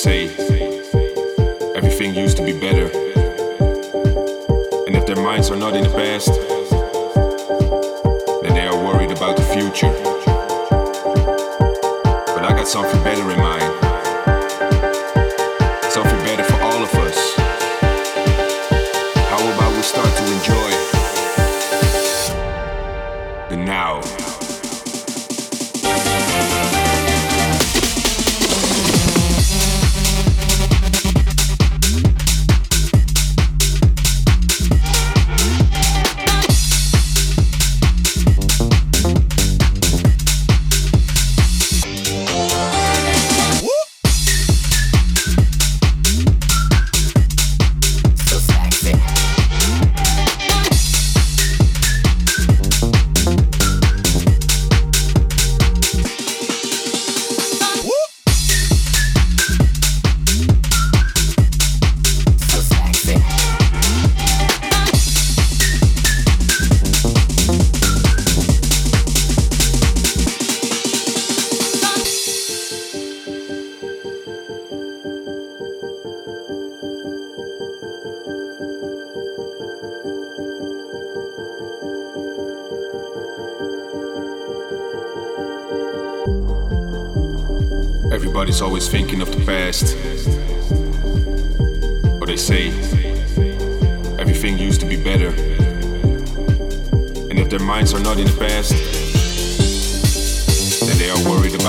say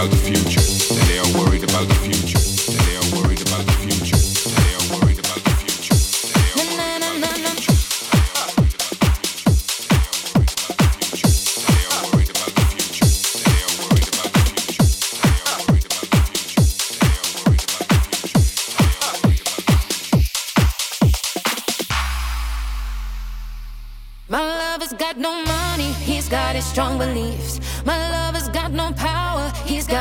about the future. That they are worried about the future. That they are worried about the future. That they are worried about the future. My lover's got no money, he's got it strong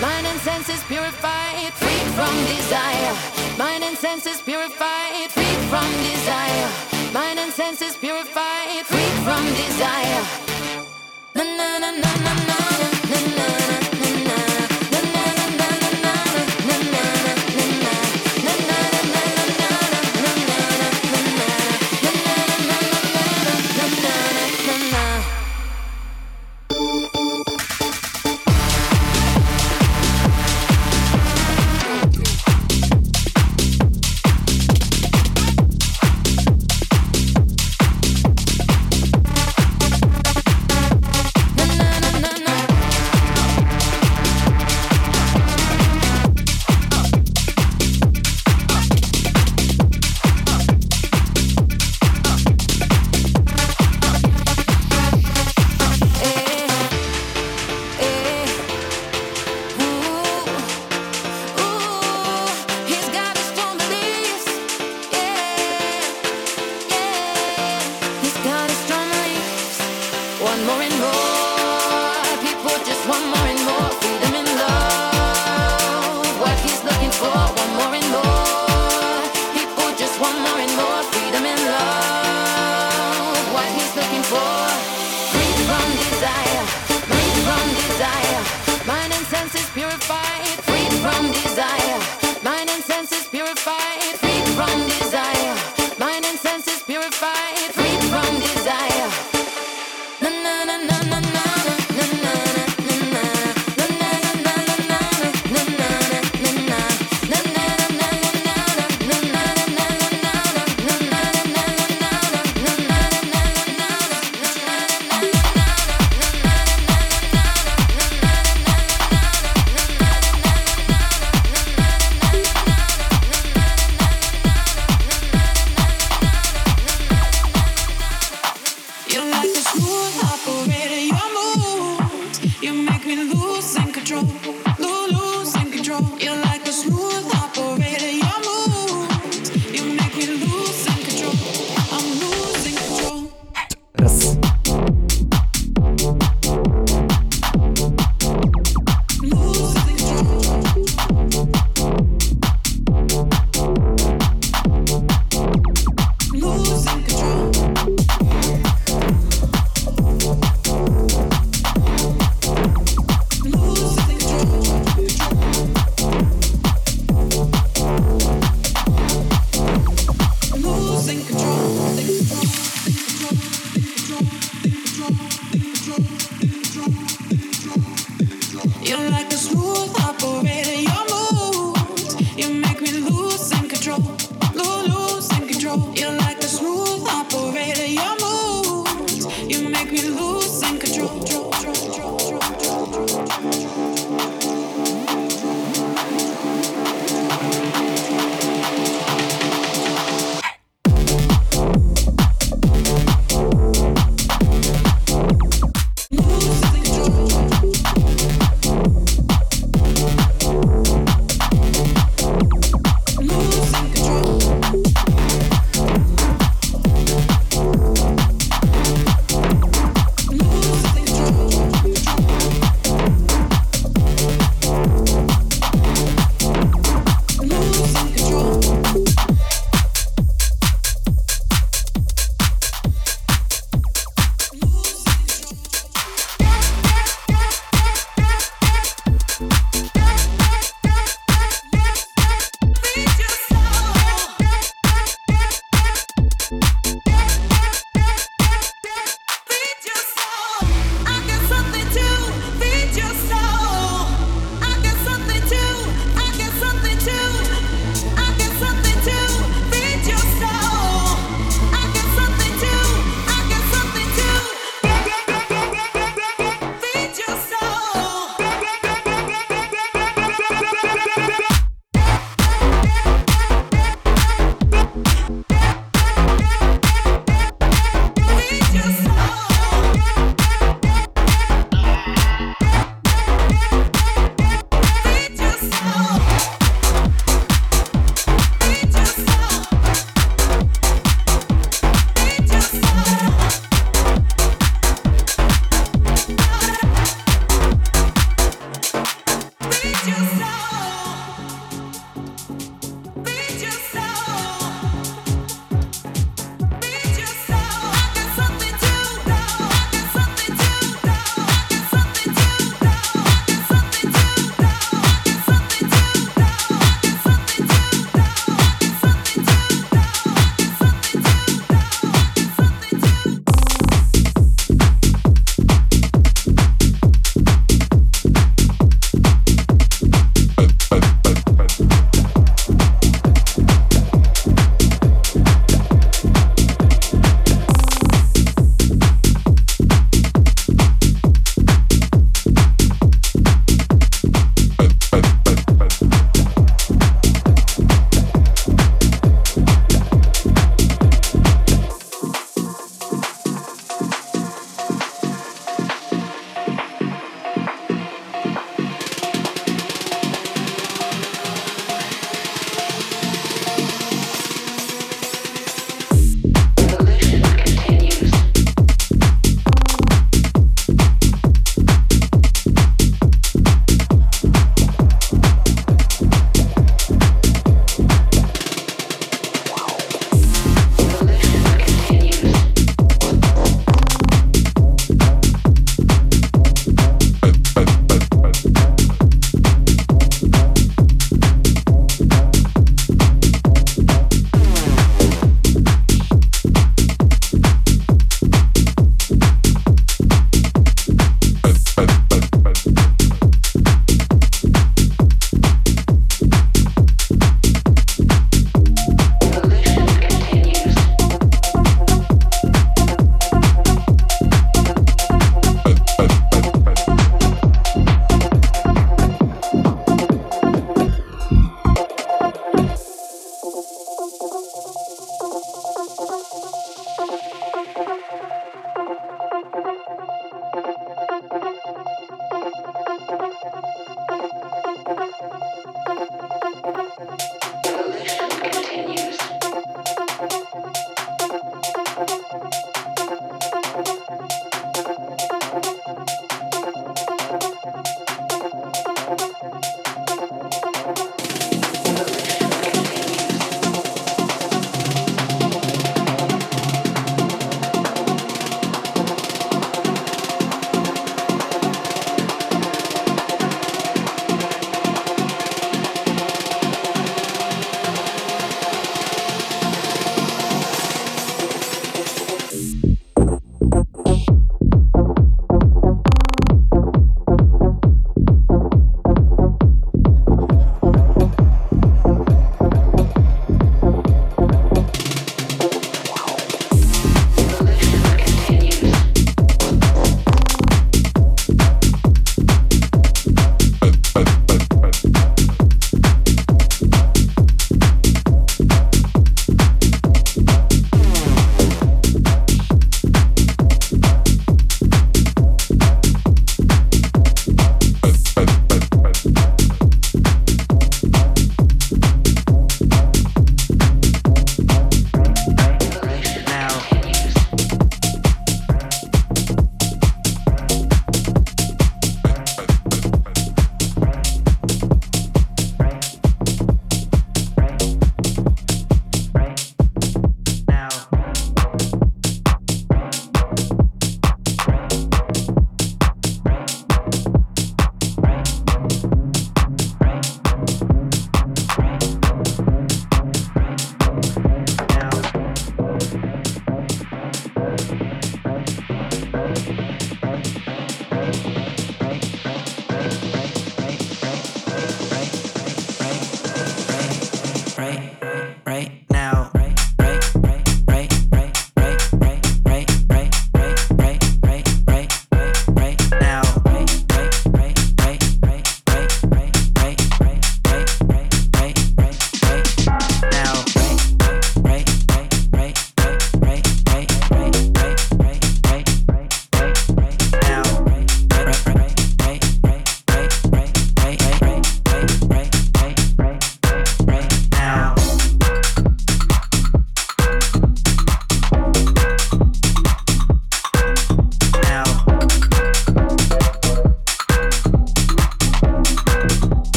Mind and senses purified, free from desire. Mind and senses purified, free from desire. Mind and senses purified, free from desire. Na na na na na na na na na more. People just want more and more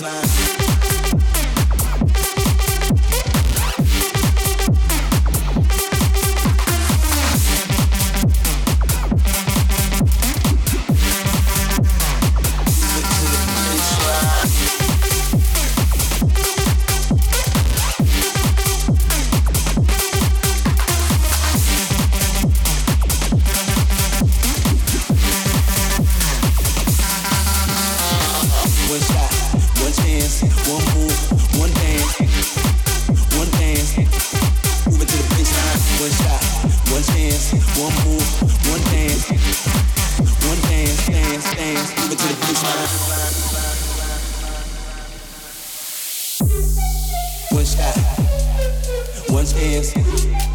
one shot, one chance, one move, one dance, one dance, dance, dance, give it to the future. One shot, one chance.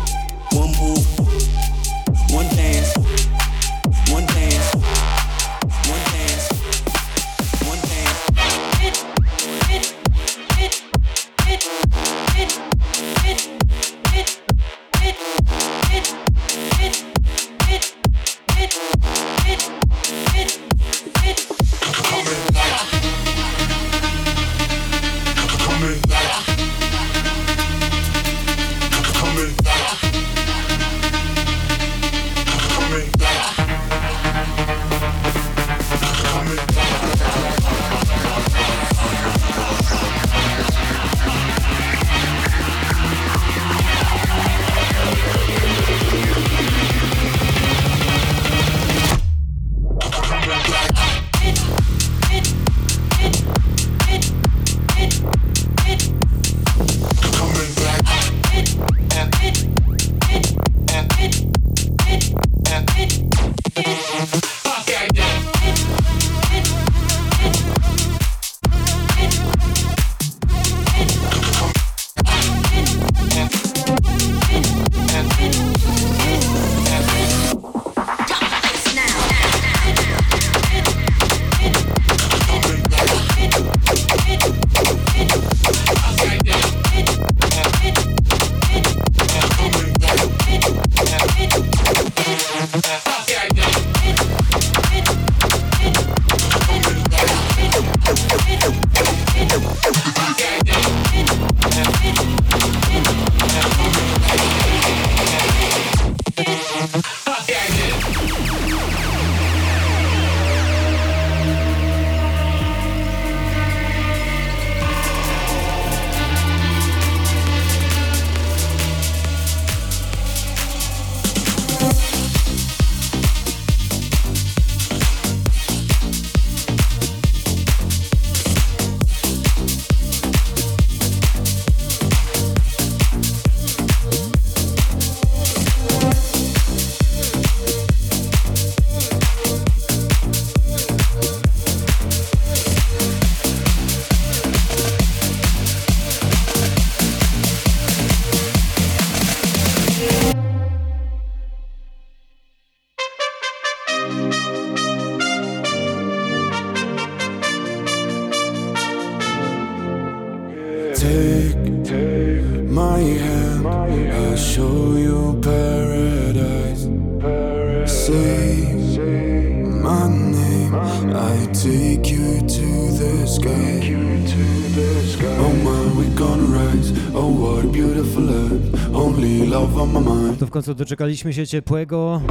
końcu doczekaliśmy się ciepłego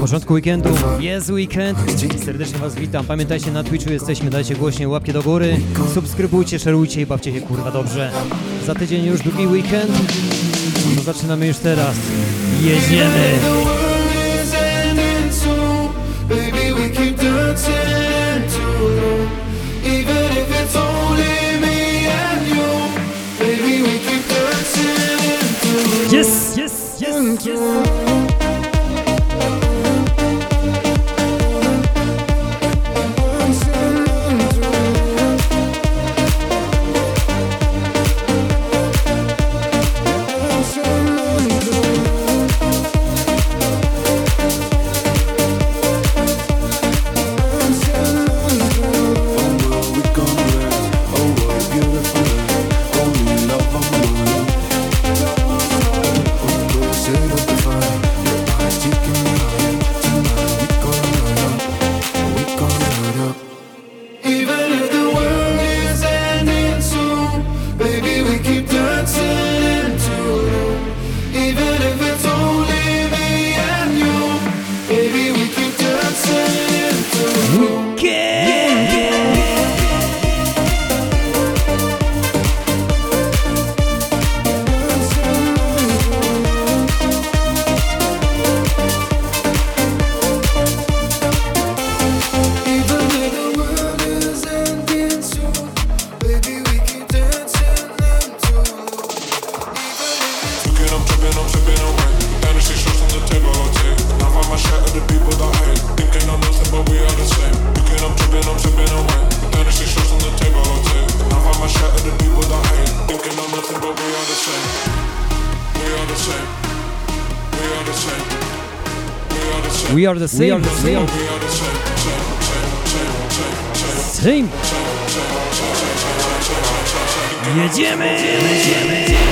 początku weekendu. Jest weekend. Serdecznie Was witam. Pamiętajcie, na Twitchu jesteśmy. Dajcie głośniej łapki do góry. Subskrybujcie, szerujcie i bawcie się kurwa dobrze. Za tydzień już drugi weekend. No zaczynamy już teraz. Jedziemy! just are the same. We are the same. Same. Jedziemy! Jedziemy!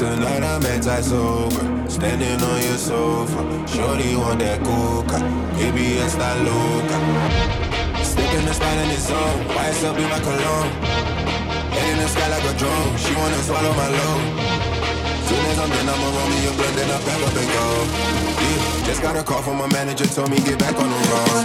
Tonight I'm anti-sober, standing on your sofa. Shorty want that coca, baby it's that loca. Slipping the spot in the zone, YSL in my cologne. Head in the sky like a drone, she wanna swallow my load. Soon as I'm done, I'ma roll me a blunt, then I pack up and go. Yeah, just got a call from my manager, told me get back on the road.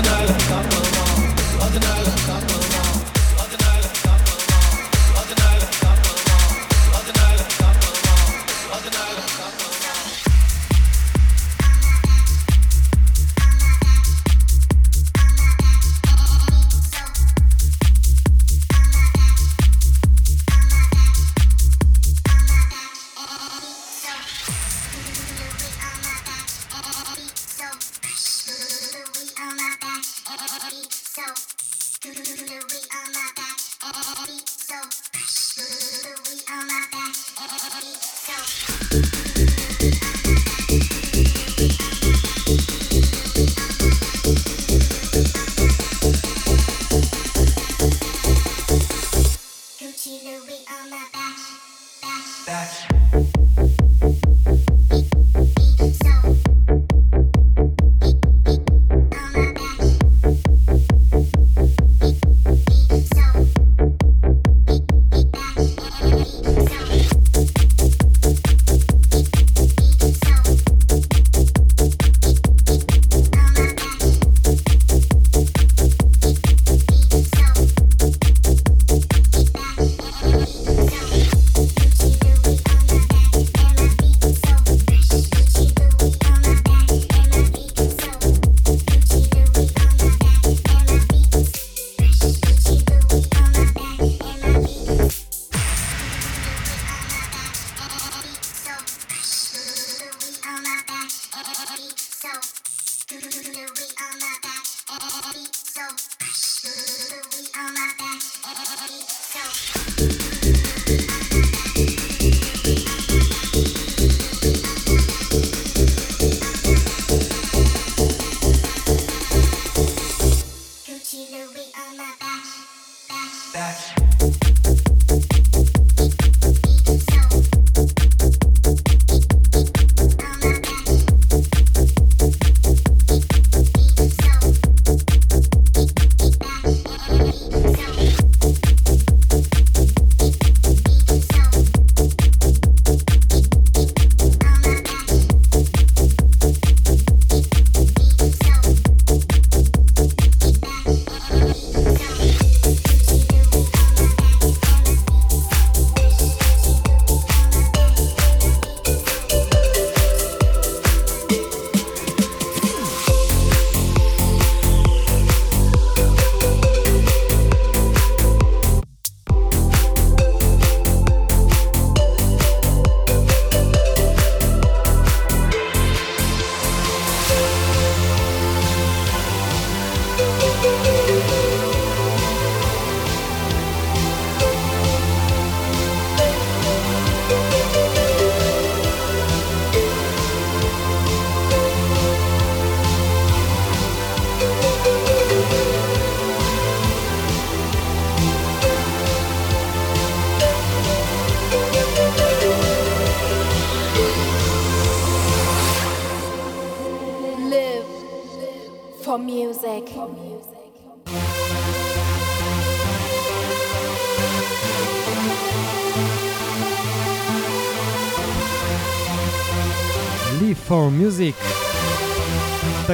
Adrenalin,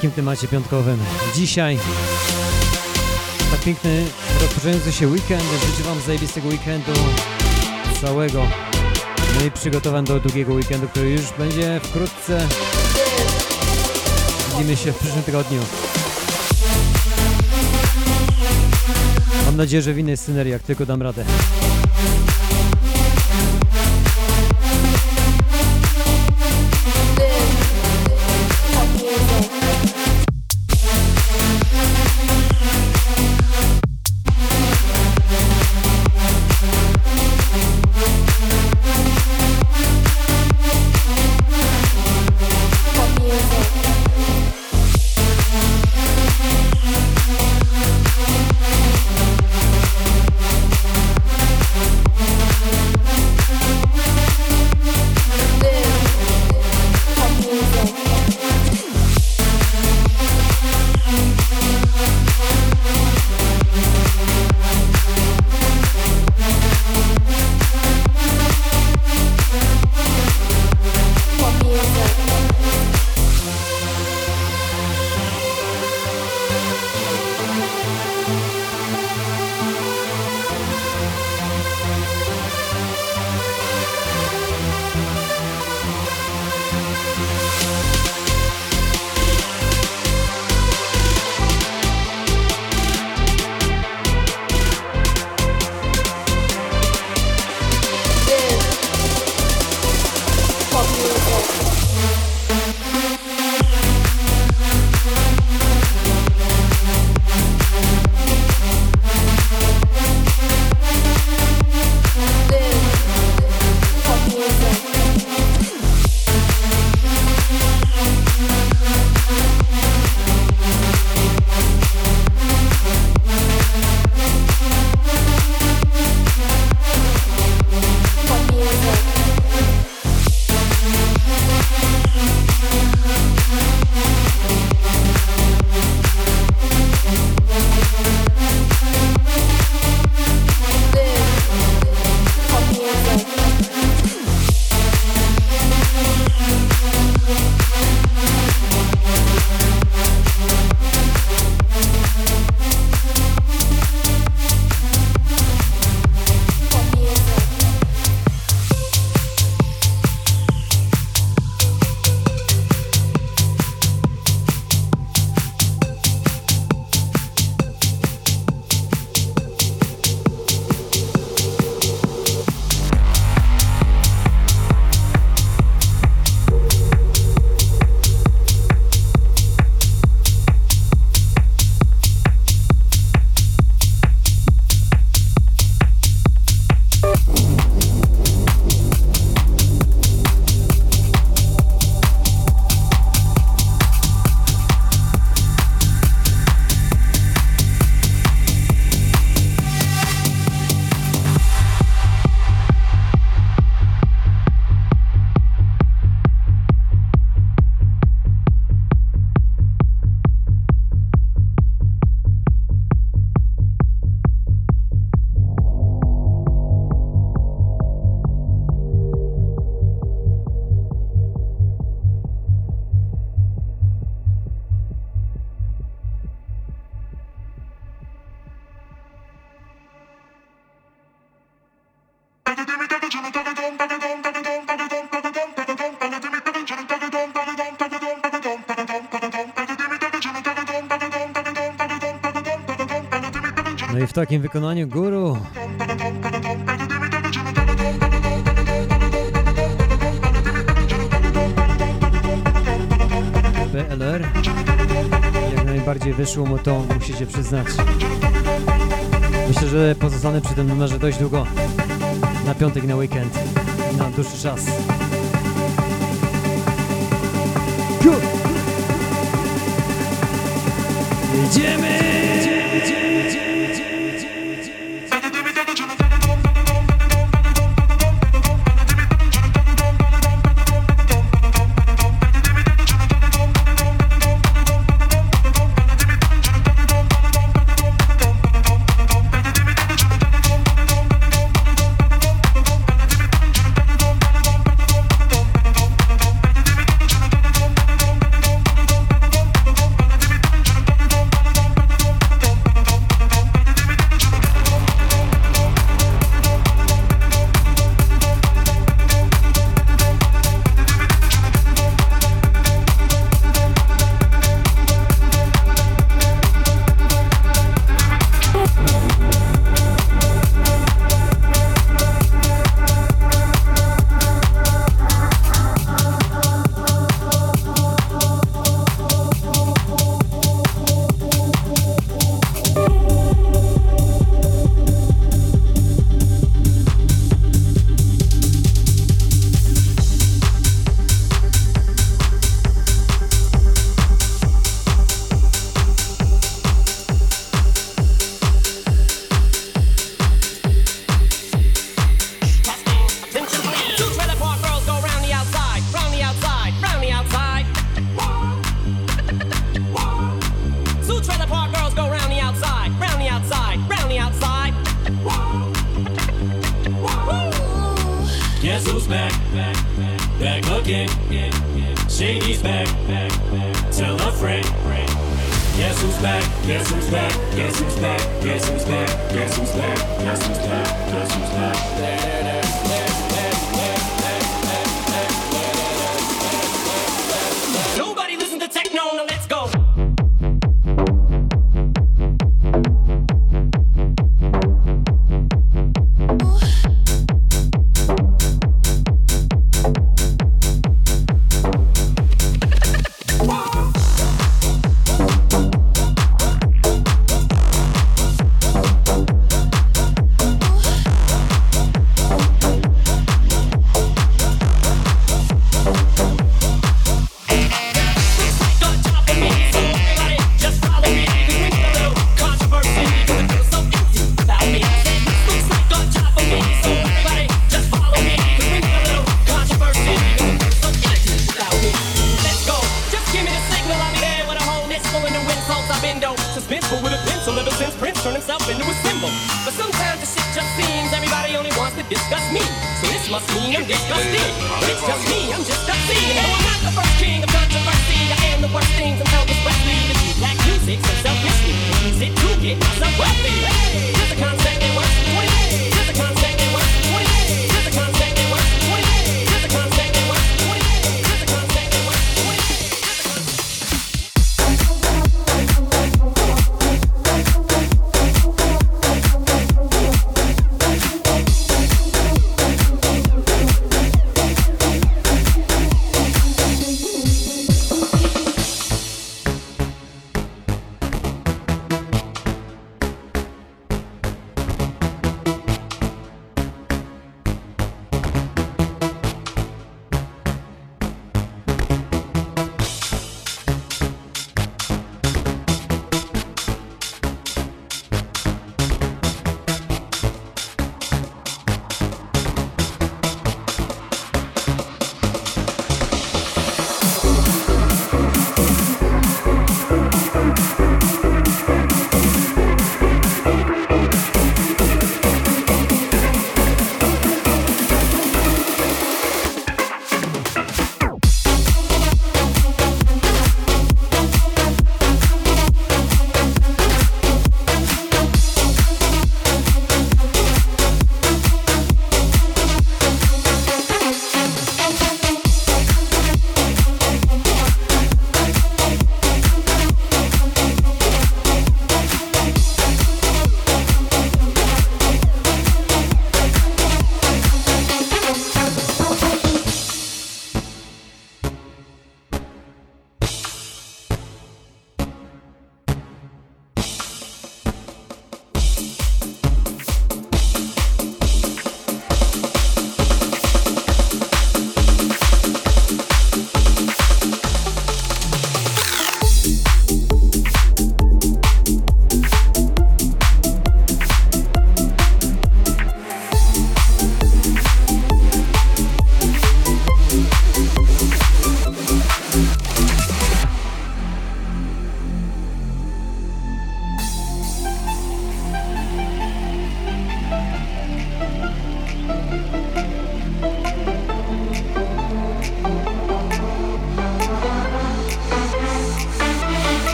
takim temacie piątkowym. Dzisiaj tak piękny rozpoczynający się weekend. Życzę Wam zajebistego weekendu całego. No i przygotowań do długiego weekendu, który już będzie wkrótce. Widzimy się w przyszłym tygodniu. Mam nadzieję, że w innej scenerii, jak tylko dam radę. takim wykonaniu guru. PLR. Jak najbardziej wyszło mu to, musicie przyznać. Myślę, że pozostanę przy tym numerze dość długo. Na piątek, na weekend, na dłuższy czas. Jedziemy!